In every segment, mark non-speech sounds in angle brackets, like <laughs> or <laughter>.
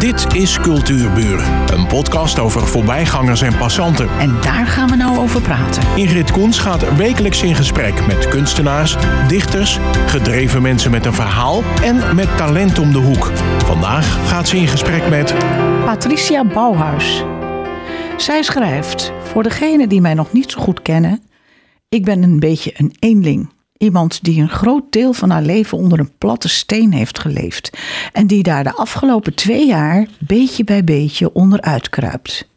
Dit is Cultuurburen, een podcast over voorbijgangers en passanten. En daar gaan we nou over praten. Ingrid Koens gaat wekelijks in gesprek met kunstenaars, dichters, gedreven mensen met een verhaal en met talent om de hoek. Vandaag gaat ze in gesprek met Patricia Bouwhuis. Zij schrijft, voor degenen die mij nog niet zo goed kennen, ik ben een beetje een eenling. Iemand die een groot deel van haar leven onder een platte steen heeft geleefd. En die daar de afgelopen twee jaar beetje bij beetje onderuit kruipt.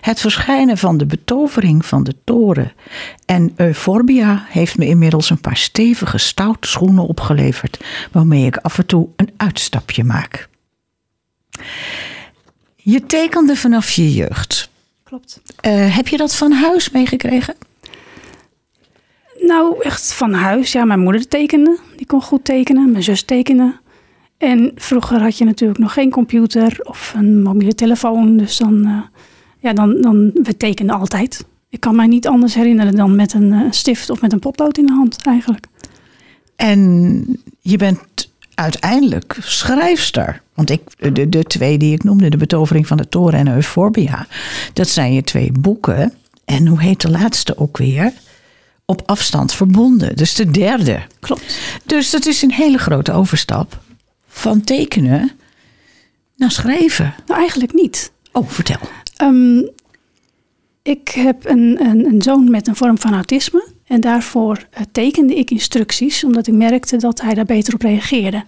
Het verschijnen van de betovering van de toren en Euphorbia heeft me inmiddels een paar stevige stoute schoenen opgeleverd, waarmee ik af en toe een uitstapje maak. Je tekende vanaf je jeugd. Klopt. Uh, heb je dat van huis meegekregen? Nou, echt van huis. Ja, mijn moeder tekende. Die kon goed tekenen. Mijn zus tekende. En vroeger had je natuurlijk nog geen computer of een mobiele telefoon. Dus dan, uh, ja, dan, dan, we tekenden altijd. Ik kan mij niet anders herinneren dan met een uh, stift of met een potlood in de hand eigenlijk. En je bent uiteindelijk schrijfster. Want ik, de, de twee die ik noemde, De Betovering van de Toren en Euphorbia, dat zijn je twee boeken. En hoe heet de laatste ook weer? Op afstand verbonden. Dus de derde. Klopt. Dus dat is een hele grote overstap van tekenen naar schrijven. Nou, eigenlijk niet. Oh, vertel. Um, ik heb een, een, een, zoon met een vorm van autisme. En daarvoor uh, tekende ik instructies, omdat ik merkte dat hij daar beter op reageerde.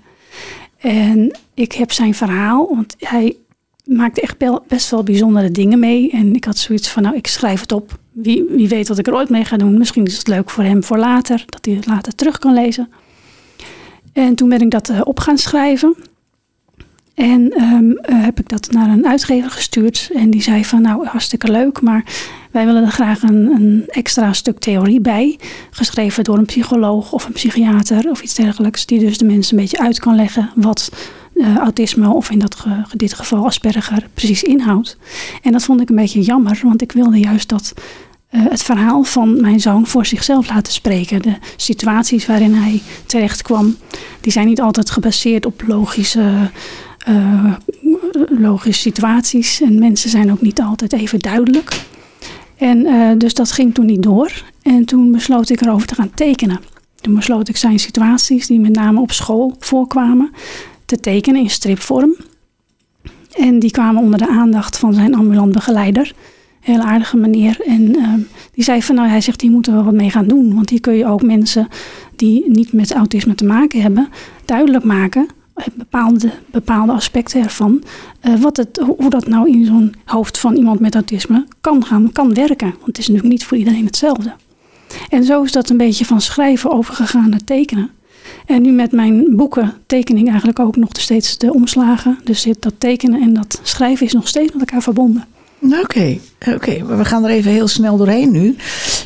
En ik heb zijn verhaal, want hij maakte echt best wel bijzondere dingen mee. En ik had zoiets van, nou, ik schrijf het op. Wie, wie weet wat ik er ooit mee ga doen. Misschien is het leuk voor hem voor later, dat hij het later terug kan lezen. En toen ben ik dat uh, op gaan schrijven. En um, uh, heb ik dat naar een uitgever gestuurd. En die zei van, nou, hartstikke leuk, maar wij willen er graag een, een, extra stuk theorie bij. Geschreven door een psycholoog of een psychiater of iets dergelijks. Die dus de mensen een beetje uit kan leggen wat uh, autisme of in dat dit geval Asperger precies inhoudt. En dat vond ik een beetje jammer, want ik wilde juist dat uh, het verhaal van mijn zoon voor zichzelf laten spreken. De situaties waarin hij terecht kwam, die zijn niet altijd gebaseerd op logische, uh, logische situaties. En mensen zijn ook niet altijd even duidelijk. En dus dat ging toen niet door. En toen besloot ik erover te gaan tekenen. Toen besloot ik zijn situaties, die met name op school voorkwamen, te tekenen in stripvorm. En die kwamen onder de aandacht van zijn ambulant begeleider. Heel aardige meneer. En uh, die zei van nou, hij zegt, hier moeten we wat mee gaan doen. Want hier kun je ook mensen die niet met autisme te maken hebben, duidelijk maken bepaalde, bepaalde aspecten ervan. Uh, wat het, hoe dat nou in zo'n hoofd van iemand met autisme kan gaan, kan werken. Want het is natuurlijk niet voor iedereen hetzelfde. En zo is dat een beetje van schrijven overgegaan naar tekenen. En nu met mijn boeken teken ik eigenlijk ook nog steeds de omslagen. Dus dat tekenen en dat schrijven is nog steeds met elkaar verbonden. Oké, okay, oké. Okay. we gaan er even heel snel doorheen nu.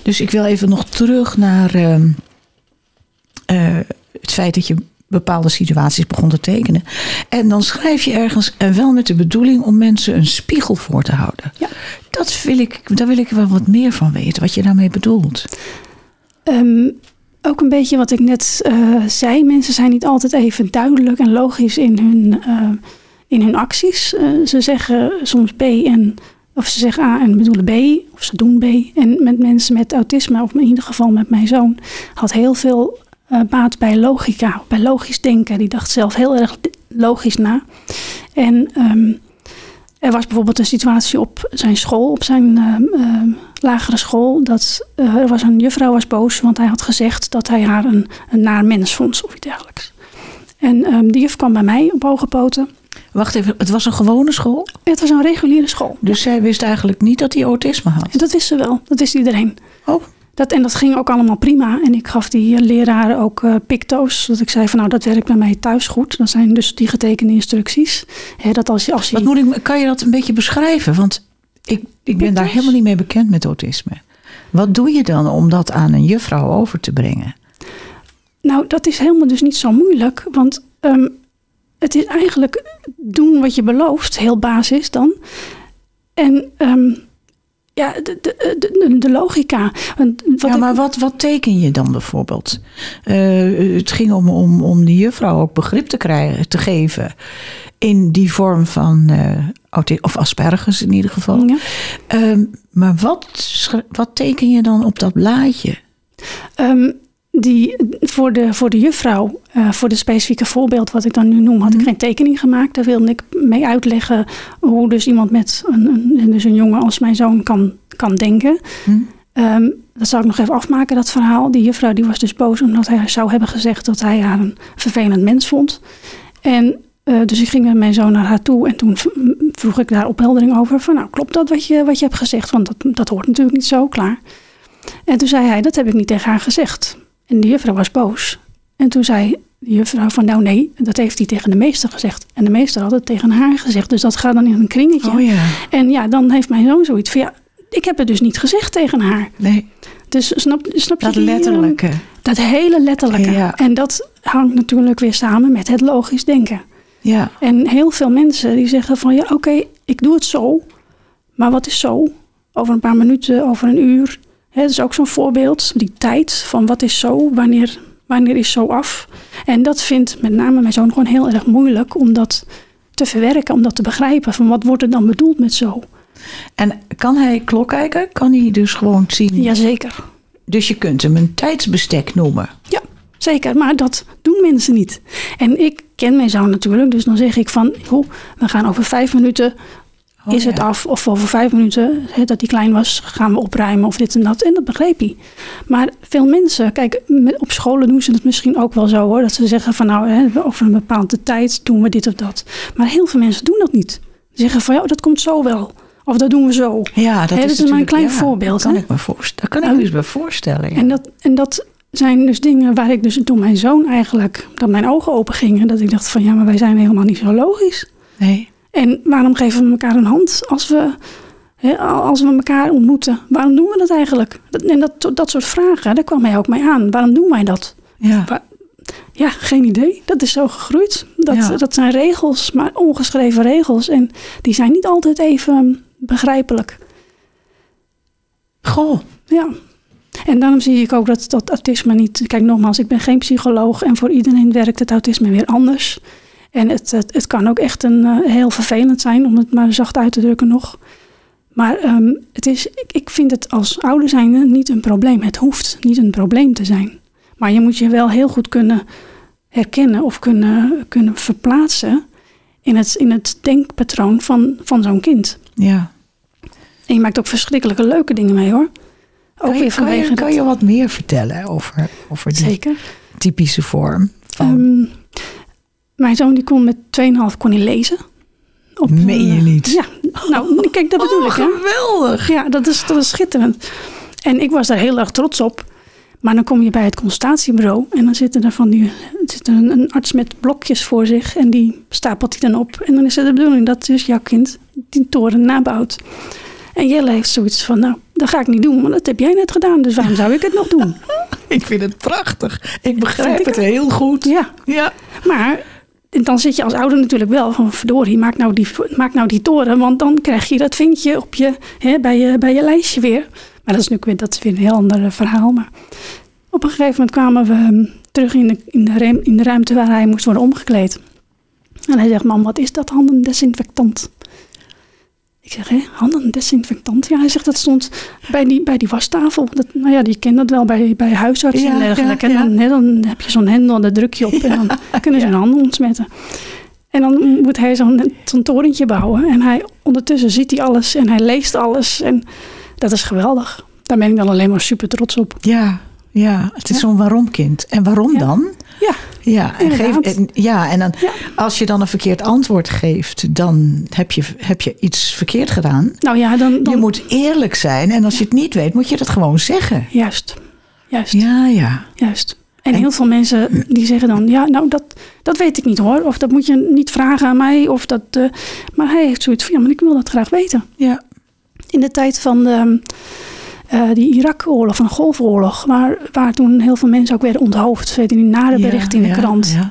Dus ik wil even nog terug naar uh, uh, het feit dat je bepaalde situaties begon te tekenen. En dan schrijf je ergens en wel met de bedoeling om mensen een spiegel voor te houden. Ja. Dat wil ik, daar wil ik wel wat meer van weten, wat je daarmee bedoelt. Um, ook een beetje wat ik net uh, zei. Mensen zijn niet altijd even duidelijk en logisch in hun, uh, in hun acties. Uh, ze zeggen soms B en of ze zeggen A en bedoelen B, of ze doen B. En met mensen met autisme, of in ieder geval met mijn zoon, had heel veel baat bij logica, bij logisch denken. Die dacht zelf heel erg logisch na. En um, er was bijvoorbeeld een situatie op zijn school, op zijn uh, uh, lagere school, dat er was een juffrouw was boos, want hij had gezegd dat hij haar een, een naar mens vond of iets dergelijks. En um, die juf kwam bij mij op hoge poten. Wacht even, het was een gewone school? Het was een reguliere school. Dus ja. zij wist eigenlijk niet dat hij autisme had? Dat wist ze wel, dat wist iedereen. Oh. Dat, en dat ging ook allemaal prima. En ik gaf die leraren ook uh, picto's. Dat ik zei van nou, dat werkt bij mij thuis goed. Dat zijn dus die getekende instructies. He, dat als je, als je... Wat moet ik, kan je dat een beetje beschrijven? Want ik, ik ben daar helemaal niet mee bekend met autisme. Wat doe je dan om dat aan een juffrouw over te brengen? Nou, dat is helemaal dus niet zo moeilijk. Want um, het is eigenlijk doen wat je belooft. Heel basis dan. En... Um, ja, de, de, de, de logica. Want wat ja, ik- maar wat, wat teken je dan bijvoorbeeld? Eh, het ging om, om, om die juffrouw ook begrip te, krijgen, te geven in die vorm van, auti- of asperges in ieder geval. Ja. Ehm, maar wat, wat teken je dan op dat blaadje? Ehm, die, voor, de, voor de juffrouw, eh, voor de specifieke voorbeeld wat ik dan nu noem, had ik geen tekening gemaakt. Daar wilde ik mee uitleggen hoe dus iemand met een, een, dus een jongen als mijn zoon kan, kan denken. Hm? Ehm, dat zal ik nog even afmaken, dat verhaal. Die juffrouw die was dus boos omdat hij zou hebben gezegd dat hij haar een vervelend mens vond. En eh, dus ik ging met mijn zoon naar haar toe en toen vroeg ik daar opheldering over. Van nou, klopt dat wat je, wat je hebt gezegd? Want dat, dat hoort natuurlijk niet zo, klaar. En toen zei hij, dat heb ik niet tegen haar gezegd. En de juffrouw was boos. En toen zei de juffrouw van nou nee, dat heeft hij tegen de meester gezegd. En de meester had het tegen haar gezegd. Dus dat gaat dan in een kringetje. Oh ja, En ja, dan heeft mijn zoon zoiets van ja, ik heb het dus niet gezegd tegen haar. nee, Dus snap, snap je dat die, eh, letterlijke. Dat hele letterlijke. Ja. En dat hangt natuurlijk weer samen met het logisch denken. Ja, En heel veel mensen die zeggen van ja, oké, ik doe het zo. Maar wat is zo? Over een paar minuten, over een uur. Dat is ook zo'n voorbeeld. Die tijd van wat is zo, wanneer, wanneer is zo af. En dat vindt met name mijn zoon gewoon heel erg moeilijk om dat te verwerken, om dat te begrijpen. Van wat wordt er dan bedoeld met zo? en kan hij klok kijken? Kan hij dus gewoon zien? Jazeker. Dus je kunt hem een tijdsbestek noemen. Ja, zeker. Maar dat doen mensen niet. En ik ken mijn zoon natuurlijk. Dus dan zeg ik van, joh, we gaan over vijf minuten Oh, is het af. Of over vijf minuten, dat hij klein was, gaan we opruimen of dit en dat. En dat begreep hij. Maar veel mensen, kijk, met- op scholen doen ze het misschien ook wel zo hoor. Dat ze zeggen van nou, over een bepaalde tijd doen we dit of dat. Maar heel veel mensen doen dat niet. Ze zeggen van ja, dat komt zo wel. Of dat doen we zo. Ja, dat is is maar een klein ja, voorbeeld, Dat kan ik me voorstellen. Dat kan ik Oh. me dus bij voorstellen. Ja. En dat, en dat zijn dus dingen waar ik dus toen mijn zoon eigenlijk, dat mijn ogen open gingen. Dat ik dacht van ja, maar wij zijn helemaal niet zo logisch. nee. En waarom geven we elkaar een hand als we, hè, als we elkaar ontmoeten? Waarom doen we dat eigenlijk? Dat, en dat, dat soort vragen, daar kwam hij ook mee aan. Waarom doen wij dat? Ja. Ja, geen idee. Dat is zo gegroeid. Dat, Ja. dat zijn regels, maar ongeschreven regels. En die zijn niet altijd even begrijpelijk. Goh. Ja. En daarom zie ik ook dat, dat autisme niet... Kijk, nogmaals, ik ben geen psycholoog... en voor iedereen werkt het autisme weer anders. En het, het, het kan ook echt een, eh, heel vervelend zijn... om het maar zacht uit te drukken nog. Maar ehm, het is, ik, ik vind het als ouder zijnde niet een probleem. Het hoeft niet een probleem te zijn. Maar je moet je wel heel goed kunnen herkennen... of kunnen, kunnen verplaatsen... in het, in het denkpatroon van, van zo'n kind. Ja. En je maakt ook verschrikkelijke leuke dingen mee, hoor. Ook Kan je, kan, je, kan dat- je wat meer vertellen over, over die Zeker. typische vorm? Van, Ehm, mijn zoon die kon met 2,5 kon hij lezen. Op, Meen je eh, niet? Ja, nou, kijk, dat bedoel oh, ik. Hè? geweldig. Ja, dat is, dat is schitterend. En ik was daar heel erg trots op. Maar dan kom je bij het consultatiebureau en dan zit er, van die, zit er een, een arts met blokjes voor zich en die stapelt die dan op. En dan is het de bedoeling dat dus jouw kind die toren nabouwt. En Jelle heeft zoiets van, nou, dat ga ik niet doen, want dat heb jij net gedaan, dus waarom zou ik het nog doen? <laughs> Ik vind het prachtig. Ik begrijp ik het heel goed. Ja, Ja. Maar dan zit je als ouder natuurlijk wel van verdorie, maak nou die, maak nou die toren. Want dan krijg je dat vinkje op je, hè, bij, je, bij je lijstje weer. Maar dat is natuurlijk weer, dat is weer een heel ander eh, verhaal. Maar op een gegeven moment kwamen we hm, terug in de, in, de in de ruimte waar hij moest worden omgekleed. En hij zegt, mam, wat is dat handendesinfectant? Ik zeg, hè, handendesinfectant? Ja, hij zegt, dat stond bij die, bij die wastafel. Dat, nou ja, die kent dat wel bij, bij huisartsen Ja, en dergelijke. ja, ja. En dan, hè, dan heb je zo'n hendel, daar druk je op en dan kunnen ze hun handen ontsmetten. En dan moet hij zo'n zo'n torentje bouwen. En hij, ondertussen ziet hij alles en hij leest alles. En dat is geweldig. Daar ben ik dan alleen maar super trots op. Ja, ja. het is zo'n waarom-kind. En waarom dan? Ja, en, geef, en, ja, en dan, Ja. als je dan een verkeerd antwoord geeft, dan heb je, heb je iets verkeerd gedaan. nou ja, dan... dan Je moet eerlijk zijn en als je het niet weet, moet je dat gewoon zeggen. Juist, juist, Ja, ja. juist. En, En- heel veel mensen die zeggen dan... Ja, nou, dat, dat weet ik niet hoor. Of dat moet je niet vragen aan mij. Of dat, eh, maar hij heeft zoiets van... Ja, maar ik wil dat graag weten. ja. in de tijd van de, eh, die Irak-oorlog, de Golfoorlog, waar, waar toen heel veel mensen ook werden onthoofd. Je, die nare Ja, berichten in de krant. ja.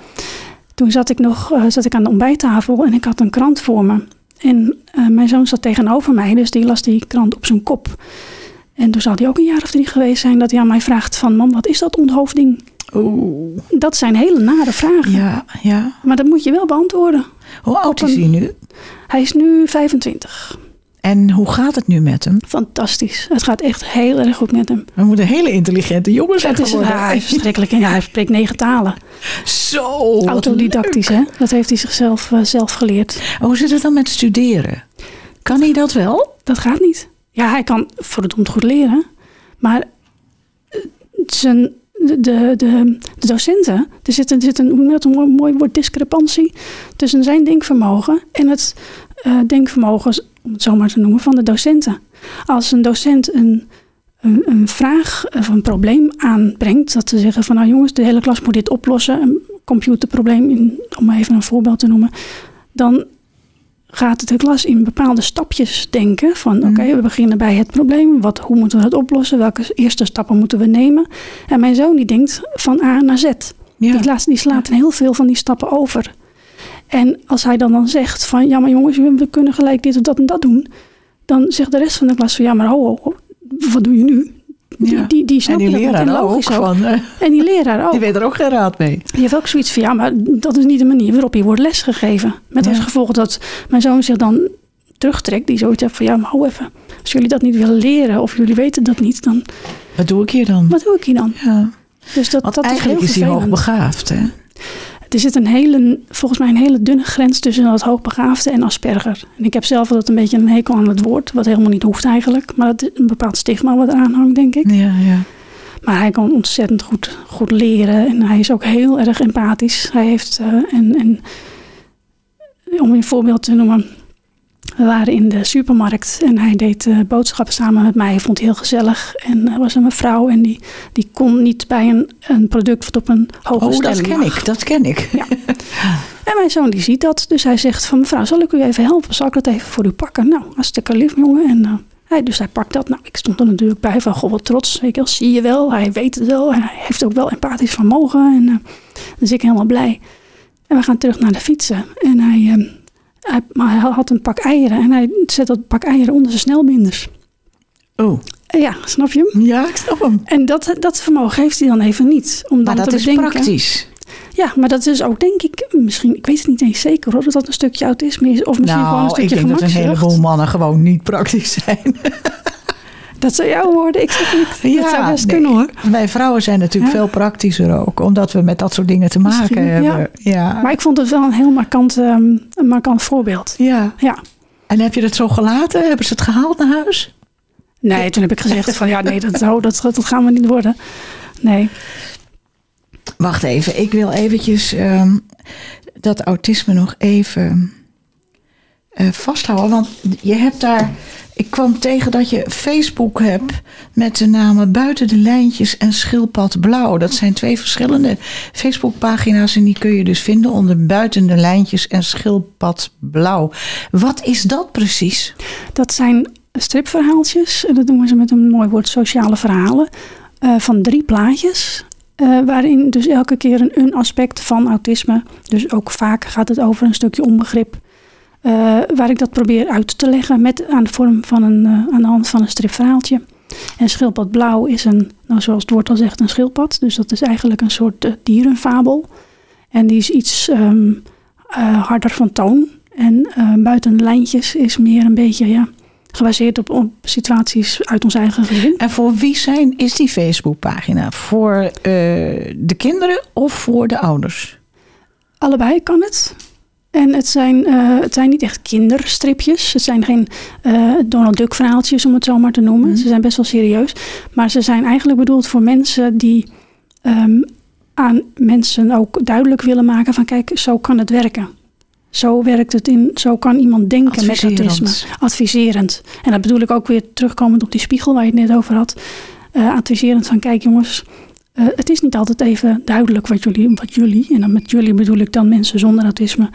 Toen zat ik nog eh, zat ik aan de ontbijttafel en ik had een krant voor me. En eh, mijn zoon zat tegenover mij, dus die las die krant op zijn kop. En toen zal hij ook een jaar of drie geweest zijn dat hij aan mij vraagt van... Mam, wat is dat onthoofding? Oeh. Dat zijn hele nare vragen. Ja, ja. Maar dat moet je wel beantwoorden. Hoe oud is een- hij nu? Hij is nu 25. En hoe gaat het nu met hem? Fantastisch. Het gaat echt heel erg goed met hem. We moeten een hele intelligente jongen zijn is, geworden. ja, hij is <laughs> verschrikkelijk. En ja, hij spreekt negen talen. Zo. Autodidactisch, hè? Dat heeft hij zichzelf eh, zelf geleerd. leuk. Hoe zit het dan met studeren? Kan hij dat wel? Dat gaat niet. Ja, hij kan verdomd goed leren. Maar eh, zijn, de, de, de, de docenten, er zit, een- er zit een, een mooi, mooi woord, discrepantie tussen zijn denkvermogen en het eh, denkvermogen, om het zo maar te noemen, van de docenten. Als een docent een, een, een vraag of een probleem aanbrengt, dat ze zeggen van nou jongens, de hele klas moet dit oplossen, een computerprobleem, in, om maar even een voorbeeld te noemen, dan gaat de klas in bepaalde stapjes denken. Van oké, Mhm. we beginnen bij het probleem. Wat, hoe moeten we het oplossen? Welke eerste stappen moeten we nemen? En mijn zoon die denkt van A naar Z. Ja. Die, laat, die slaat heel veel van die stappen over. En als hij dan, dan zegt van ja maar jongens, we kunnen gelijk dit of dat en dat doen. Dan zegt de rest van de klas van ja maar ho, ho, ho, wat doe je nu? Die, Ja. die, die en die leraar ook. logisch ook. Van, eh, En die leraar ook. die weet er ook geen raad mee. Die heeft ook zoiets van, ja, maar dat is niet de manier waarop je wordt lesgegeven. Met als gevolg dat mijn zoon zich dan terugtrekt. Die zoiets heeft van, ja, maar hou even. Als jullie dat niet willen leren of jullie weten dat niet, dan Wat doe ik hier dan? wat doe ik hier dan? Ja. Dus dat, Want dat is eigenlijk heel is hij hoogbegaafd, hè? Er zit een hele, volgens mij een hele dunne grens tussen dat hoogbegaafde en Asperger. En ik heb zelf altijd een beetje een hekel aan het woord, wat helemaal niet hoeft eigenlijk. Maar dat is een bepaald stigma wat eraan hangt, denk ik. Ja, ja. Maar hij kan ontzettend goed, goed leren en hij is ook heel erg empathisch. Hij heeft, eh, en, en om een voorbeeld te noemen, we waren in de supermarkt en hij deed eh, boodschappen samen met mij. Hij vond het heel gezellig en er was een mevrouw en die, die kon niet bij een, een product wat op een hoge Oh, dat ken ik, dat ken ik. En mijn zoon die ziet dat, dus hij zegt van mevrouw, zal ik u even helpen? Zal ik dat even voor u pakken? Nou, hartstikke lief jongen. En, eh, hij, dus hij pakt dat. Nou, ik stond er natuurlijk bij van, goh, wat trots. Wel, zie je wel, hij weet het wel. En hij heeft ook wel empathisch vermogen. En uh, dus ik helemaal blij. En we gaan terug naar de fietsen. En hij, uh, hij, maar hij had een pak eieren en hij zet dat pak eieren onder zijn snelbinders. Oh, Ja, snap je hem? ja, ik snap hem. En dat, dat vermogen heeft hij dan even niet. Om dan Maar dat te is bedenken. praktisch. Ja, maar dat is ook denk ik, misschien, ik weet het niet eens zeker hoor, dat dat een stukje autisme is. Of misschien gewoon een Nou, ik stukje denk dat een heleboel mannen gewoon niet praktisch zijn. <laughs> Dat zou jou worden, ik zeg niet. dat zou best nee. kunnen hoor. Wij vrouwen zijn natuurlijk Ja. veel praktischer ook, omdat we met dat soort dingen te maken Misschien, ja. hebben. Ja. Maar ik vond het wel een heel markant, ehm, een markant voorbeeld. ja. Ja. En heb je dat zo gelaten? Hebben ze het gehaald naar huis? Nee, toen heb ik gezegd van ja, nee, dat, zo, dat, dat gaan we niet worden. Nee. Wacht even, ik wil eventjes ehm, dat autisme nog even eh, vasthouden. Want je hebt daar. Ik kwam tegen dat je Facebook hebt met de namen Buiten de Lijntjes en Schildpad Blauw. Dat zijn twee verschillende Facebookpagina's en die kun je dus vinden onder Buiten de Lijntjes en Schildpad Blauw. Wat is dat precies? Dat zijn stripverhaaltjes, en dat noemen ze met een mooi woord sociale verhalen, eh, van drie plaatjes. eh, waarin dus elke keer een, een aspect van autisme, dus ook vaak gaat het over een stukje onbegrip, eh, waar ik dat probeer uit te leggen met aan de vorm van een, eh, aan de hand van een stripverhaaltje. En schildpad blauw is een, nou zoals het woord al zegt, een schildpad. Dus dat is eigenlijk een soort eh, dierenfabel. En die is iets ehm, eh, harder van toon. En buiten de lijntjes is meer een beetje ja, gebaseerd op, op situaties uit ons eigen gezin. En voor wie zijn, is die Facebookpagina? Voor de kinderen of voor de ouders? Allebei kan het. En het zijn, eh, het zijn niet echt kinderstripjes. Het zijn geen eh, Donald Duck verhaaltjes, om het zo maar te noemen. Mhm. Ze zijn best wel serieus. Maar ze zijn eigenlijk bedoeld voor mensen die ehm, aan mensen ook duidelijk willen maken van kijk, zo kan het werken. Zo werkt het in, zo kan iemand denken met autisme. Adviserend. En dat bedoel ik ook weer terugkomend op die spiegel waar je het net over had. Eh, adviserend van kijk jongens, eh, het is niet altijd even duidelijk wat jullie, wat jullie, en dan met jullie bedoel ik dan mensen zonder autisme,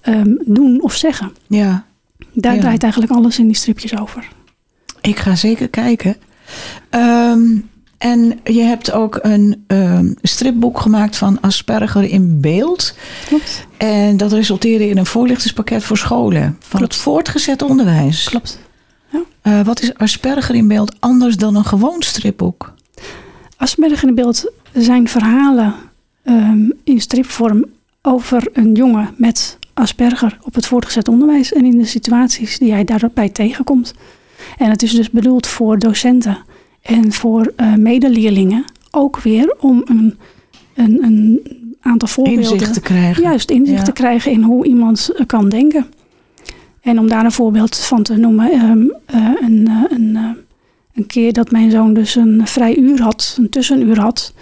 ehm, doen of zeggen. Ja. Daar Ja. draait eigenlijk alles in die stripjes over. Ik ga zeker kijken. Ehm, En je hebt ook een ehm, stripboek gemaakt van Asperger in beeld. Klopt. En dat resulteerde in een voorlichtingspakket voor scholen van Klopt. het voortgezet onderwijs. Klopt. Eh, wat is Asperger in beeld anders dan een gewoon stripboek? Asperger in beeld zijn verhalen ehm, in stripvorm over een jongen met Asperger op het voortgezet onderwijs en in de situaties die hij daarbij tegenkomt. En het is dus bedoeld voor docenten en voor eh, medeleerlingen ook weer om een, een, een aantal voorbeelden, Inzicht te krijgen. juist inzicht Ja. te krijgen in hoe iemand eh, kan denken. En om daar een voorbeeld van te noemen, ehm, eh, een, een, een keer dat mijn zoon dus een vrij uur had, een tussenuur had.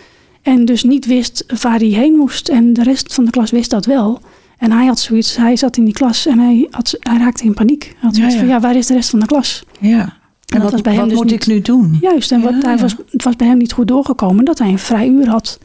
En dus niet wist waar hij heen moest. En de rest van de klas wist dat wel. En hij had zoiets, hij zat in die klas en hij, had, hij raakte in paniek. Hij had zoiets Ja, van, ja. waar is de rest van de klas? Ja. En dat wat, was bij hem dus moet niet. ik nu doen? Juist, en wat, Ja, hij ja. was, het was bij hem niet goed doorgekomen dat hij een vrij uur had.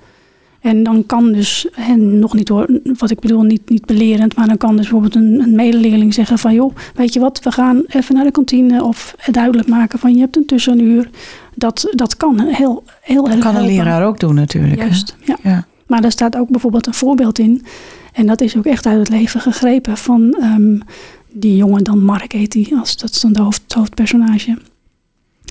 En dan kan dus, en nog niet door, wat ik bedoel, niet, niet belerend, maar dan kan dus bijvoorbeeld een, een medeleerling zeggen van joh, weet je wat, we gaan even naar de kantine of duidelijk maken van je hebt een tussenuur. Dat, dat kan heel, heel erg Dat kan een helpen. leraar ook doen natuurlijk. Juist, ja. Ja. Maar daar staat ook bijvoorbeeld een voorbeeld in. En dat is ook echt uit het leven gegrepen van ehm, die jongen, dan Mark heet die, als, dat is dan de hoofd, hoofdpersonage.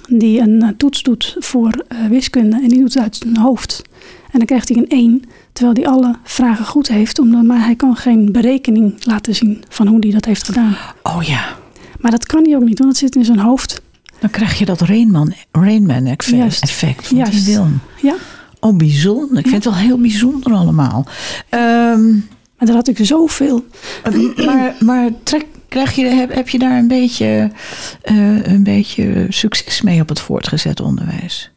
Die een eh, toets doet voor eh, wiskunde en die doet het uit zijn hoofd. En dan krijgt hij een 1, terwijl hij alle vragen goed heeft. Omdat, maar hij kan geen berekening laten zien van hoe hij dat heeft gedaan. Oh ja. Maar dat kan hij ook niet, want het zit in zijn hoofd. Dan krijg je dat Rainman, Rainman effect, effect van Juist. die film. Ja, Oh, bijzonder. Ik vind het wel heel bijzonder allemaal. Ehm, maar daar had ik zoveel. maar maar trek, krijg je, heb, heb je daar een beetje, eh, een beetje succes mee op het voortgezet onderwijs?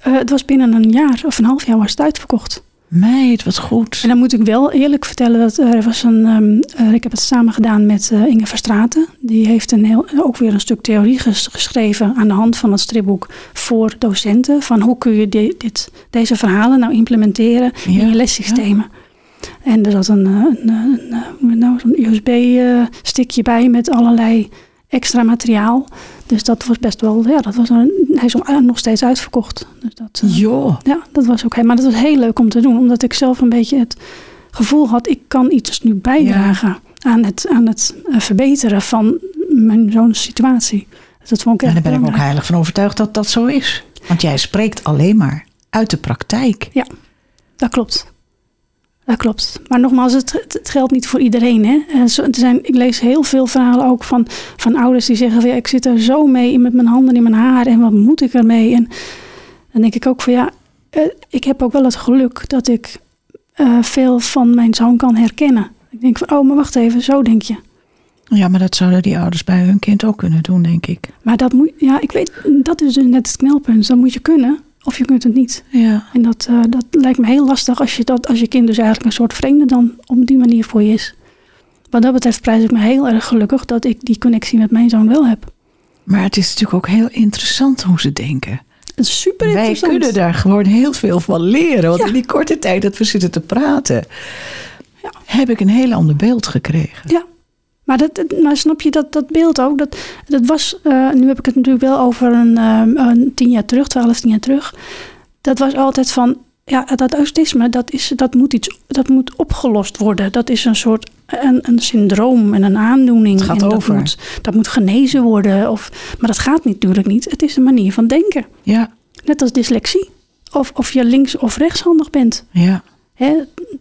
Eh, het was binnen een jaar of een half jaar was het uitverkocht. Meid, wat goed. En dan moet ik wel eerlijk vertellen dat er was een. ehm, eh, ik heb het samen gedaan met eh, Inge Verstraten. Die heeft een heel, ook weer een stuk theorie ges- geschreven aan de hand van het stripboek voor docenten. Van hoe kun je di- dit, deze verhalen nou implementeren Ja, in je lessystemen. En er zat een, eh, een, eh, een, eh, nou, zo'n USB-stickje bij met allerlei extra materiaal. Dus dat was best wel, ja, dat was een, hij is nog- steeds uitverkocht. Dus dat, ja, dat was ook. Maar dat was heel leuk om te doen, omdat ik zelf een beetje het gevoel had: ik kan iets nu bijdragen aan het, aan het verbeteren van mijn zo'n situatie. Dus dat vond ik En daar ben ik ook heilig van overtuigd dat dat zo is. Want jij spreekt alleen maar uit de praktijk. Dat klopt. Dat klopt. Maar nogmaals, het, geldt niet voor iedereen. Hè? En zo- er zijn, ik lees heel veel verhalen ook van, van ouders die zeggen: van, ja, Ik zit er zo mee met mijn handen in mijn haar en wat moet ik ermee? En dan denk ik ook van ja, eh, ik heb ook wel het geluk dat ik eh, veel van mijn zoon kan herkennen. Ik denk van: Oh, maar wacht even, zo denk je. Ja, maar dat zouden die ouders bij hun kind ook kunnen doen, denk ik. Maar dat moet, ja, ik weet, dat is dus net het knelpunt. Dan moet je kunnen of je kunt het niet. Ja. En dat, eh, dat lijkt me heel lastig als je, dat, als je kind dus eigenlijk een soort vreemde dan op die manier voor je is. Wat dat betreft prijs ik me heel erg gelukkig dat ik die connectie met mijn zoon wel heb. Maar het is natuurlijk ook heel interessant hoe ze denken. Super Wij interessant. kunnen daar gewoon heel veel van leren. Want Ja. in die korte tijd dat we zitten te praten, Ja. heb ik een heel ander beeld gekregen. Ja, maar, dat, maar snap je dat, dat beeld ook? Dat, dat was, eh, nu heb ik het natuurlijk wel over een, ehm, een tien jaar terug, twaalf, tien jaar terug. Dat was altijd van, ja, dat autisme, dat, is, dat, moet, iets, dat moet opgelost worden. Dat is een soort, een, een syndroom en een aandoening. Het gaat en over. Dat moet, dat moet genezen worden. Of, maar dat gaat natuurlijk niet. Het is een manier van denken. Ja, Net als dyslexie. Of, of je links- of rechtshandig bent. ja.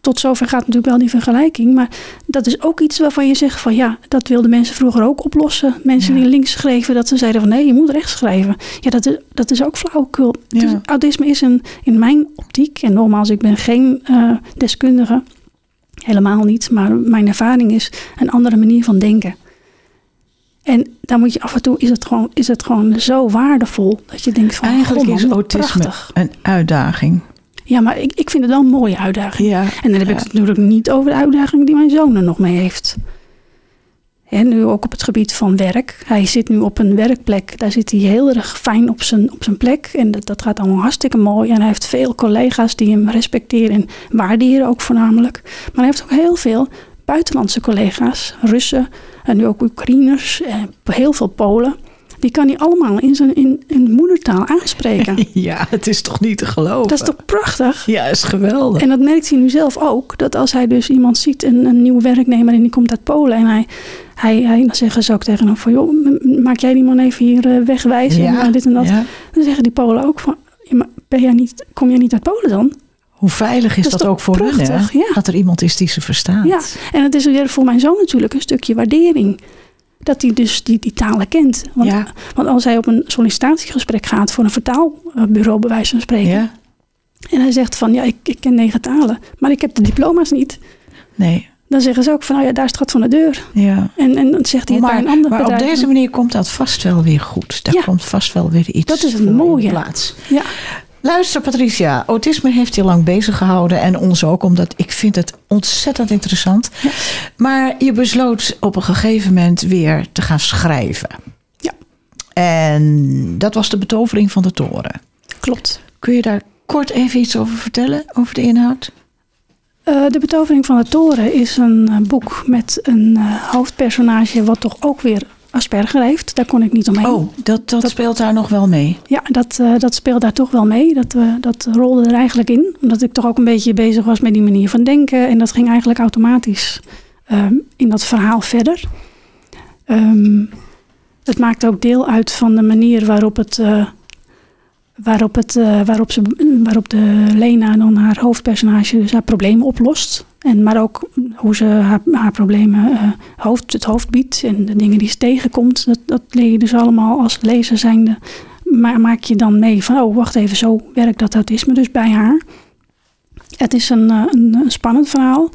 Tot zover gaat natuurlijk wel die vergelijking. Maar dat is ook iets waarvan je zegt van ja, dat wilden mensen vroeger ook oplossen. Mensen Ja. die links schreven, dat ze zeiden van nee, je moet rechts schrijven. Ja, dat is, dat is ook flauwekul. Ja. Dus autisme is een, in mijn optiek, en nogmaals, ik ben geen eh, deskundige, helemaal niet. Maar mijn ervaring is een andere manier van denken. En daar moet je af en toe, is het gewoon, is het gewoon zo waardevol dat je denkt van Eigenlijk is autisme prachtig. een uitdaging. Ja, maar ik, ik vind het wel een mooie uitdaging. Ja. En dan heb ik het natuurlijk niet over de uitdaging die mijn zoon er nog mee heeft. En nu ook op het gebied van werk. Hij zit nu op een werkplek. Daar zit hij heel erg fijn op zijn, op zijn plek. En dat, dat gaat allemaal hartstikke mooi. En hij heeft veel collega's die hem respecteren en waarderen ook voornamelijk. Maar hij heeft ook heel veel buitenlandse collega's. Russen en nu ook Oekraïners. En heel veel Polen. Die kan hij allemaal in zijn in, in moedertaal aanspreken. <laughs> Ja, het is toch niet te geloven? Dat is toch prachtig? Ja, is geweldig. En dat merkt hij nu zelf ook. Dat als hij dus iemand ziet, een, een nieuwe werknemer en die komt uit Polen. En hij, hij, hij dan zeggen ze ook tegen hem van, joh, maak jij die man even hier eh, wegwijzen en eh, dit en dat. ja. Dan zeggen die Polen ook van, ja, maar ben jij niet, kom jij niet uit Polen dan? Hoe veilig is Dat is ook voor hun, hè? prachtig, ja. Dat er iemand is die ze verstaat. Ja, en het is weer voor mijn zoon natuurlijk een stukje waardering. Dat hij dus die, die talen kent. Want, Ja. want als hij op een sollicitatiegesprek gaat voor een vertaalbureau, bij wijze van spreken. Ja? En hij zegt van, ja, ik, ik ken negen talen, maar ik heb de diploma's niet. Nee. Dan zeggen ze ook van, nou ja, daar gat van de deur. Ja. En, en dan zegt hij het bij Maar, een ander maar op deze manier komt dat vast wel weer goed. Daar Ja. komt vast wel weer iets Dat is het mooie. plaats. Ja, Luister Patricia, autisme heeft je lang bezig gehouden en ons ook, omdat ik vind het ontzettend interessant. Maar je besloot op een gegeven moment weer te gaan schrijven. Ja. En dat was de betovering van de toren. klopt. Kun je daar kort even iets over vertellen, over de inhoud? Eh, de betovering van de toren is een eh, boek met een eh, hoofdpersonage wat toch ook weer Asperger heeft. Daar kon ik niet omheen. Oh, dat, dat, speelt daar nog wel mee. Ja, dat, eh, dat speelt daar toch wel mee. Dat, eh, dat rolde er eigenlijk in. Omdat ik toch ook een beetje bezig was met die manier van denken. En dat ging eigenlijk automatisch ehm, in dat verhaal verder. Ehm, het maakt ook deel uit van de manier waarop het... eh, waarop, het, waarop, ze, waarop de Lena dan haar hoofdpersonage dus haar problemen oplost. En, maar ook hoe ze haar, haar problemen eh, hoofd, het hoofd biedt en de dingen die ze tegenkomt. Dat, dat leer je dus allemaal als lezer zijnde. Maar maak je dan mee van, oh wacht even, zo werkt dat autisme dus bij haar. Het is een, eh, een, een spannend verhaal.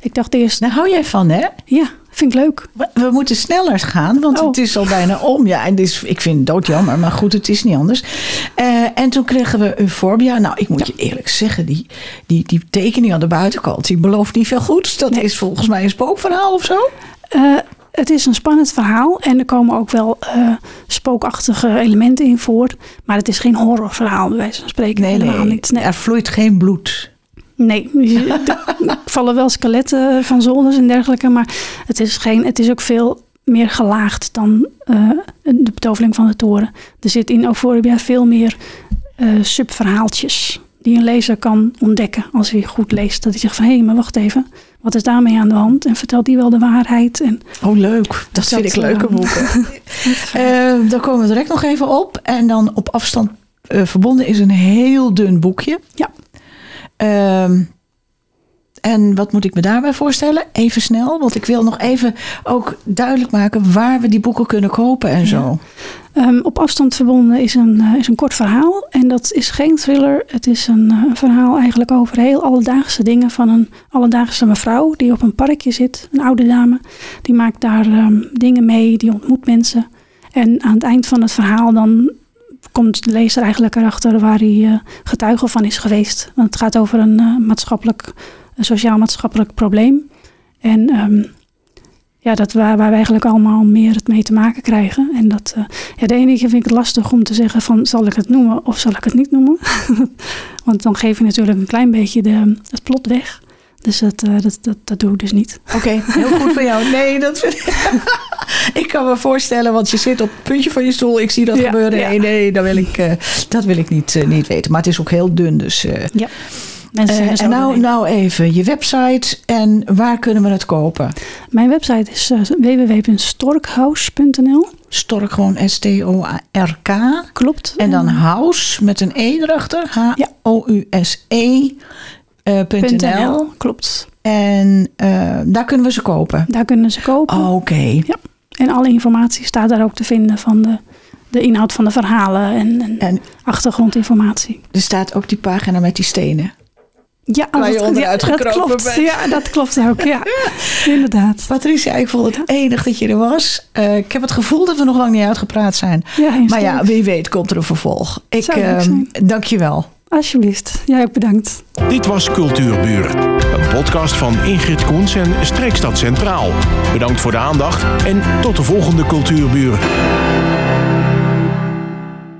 Ik dacht eerst, Daar hou jij van, hè? ja, vind ik leuk. We, we moeten sneller gaan, want Oh. het is al bijna om. Ja, en dit is, ik vind het doodjammer, maar goed, het is niet anders. Eh, en toen kregen we Euphorbia. Nou, ik moet je eerlijk zeggen, die, die, die tekening aan de buitenkant, die belooft niet veel goeds. Dat Nee. is volgens mij een spookverhaal of zo. Eh, het is een spannend verhaal en er komen ook wel eh, spookachtige elementen in voor. Maar het is geen horrorverhaal, bij wijze van spreken. helemaal niet. Nee, Er vloeit geen bloed. Nee. er <laughs> vallen wel skeletten van zolders en dergelijke. Maar het is, geen, het is ook veel meer gelaagd dan eh, de betovering van de toren. Er zit in Euphoria veel meer eh, subverhaaltjes die een lezer kan ontdekken als hij goed leest. Dat hij zegt van, hé, maar wacht even. Wat is daarmee aan de hand? En vertelt die wel de waarheid? En Oh, leuk. Dat, <laughs> Dat, vind ik leuke eh, boeken. Eh, daar komen we direct nog even op. En dan op afstand eh, verbonden is een heel dun boekje. Ja. Ehm, en wat moet ik me daarbij voorstellen? Even snel, want ik wil nog even ook duidelijk maken waar we die boeken kunnen kopen en zo. Ehm, op afstand verbonden is een, eh, is een kort verhaal. En dat is geen thriller. Het is een, eh, een verhaal eigenlijk over heel alledaagse dingen van een alledaagse mevrouw die op een parkje zit. Een oude dame. Die maakt daar ehm, dingen mee, die ontmoet mensen. En aan het eind van het verhaal dan komt de lezer eigenlijk erachter waar hij eh, getuige van is geweest. Want het gaat over een eh, maatschappelijk, sociaal-maatschappelijk probleem. En ehm, ja, dat waar, waar we eigenlijk allemaal meer het mee te maken krijgen. En dat, eh, ja, de keer vind ik het lastig om te zeggen van zal ik het noemen of zal ik het niet noemen. <laughs> Want dan geef je natuurlijk een klein beetje de, het plot weg. Dus dat, eh, dat, dat, dat doe ik dus niet. Oké, heel goed van jou. Nee, dat vind ik... <laughs> ik kan me voorstellen, want je zit op het puntje van je stoel. Ik zie dat Ja, gebeuren. ja. Nee, nee, dat wil ik, eh, dat wil ik niet, eh, niet weten. Maar het is ook heel dun, dus... Ja. Mensen en nou, nou even, je website en waar kunnen we het kopen? Mijn website is www.storkhouse.nl. Stork gewoon S-T-O-R-K. Klopt. En dan house met een E erachter. H-O-U-S-E. Eh, .nl. Klopt. En eh, daar kunnen we ze kopen. Daar kunnen ze kopen. Oh, Oké. En alle informatie staat daar ook te vinden van de, de inhoud van de verhalen en, en En achtergrondinformatie. er staat ook die pagina met die stenen. Ja, Waar je onderuit ja, dat klopt. bent. Ja, dat klopt ook. Ja, <laughs> inderdaad. Patricia, ik vond het enig dat je er was. Eh, ik heb het gevoel dat we nog lang niet uitgepraat zijn. Ja, Maar ja, wie weet komt er een vervolg. Ik dank je wel. Alsjeblieft. Jij ook bedankt. Dit was Cultuurburen, een podcast van Ingrid Koens en Streekstad Centraal. Bedankt voor de aandacht en tot de volgende Cultuurburen.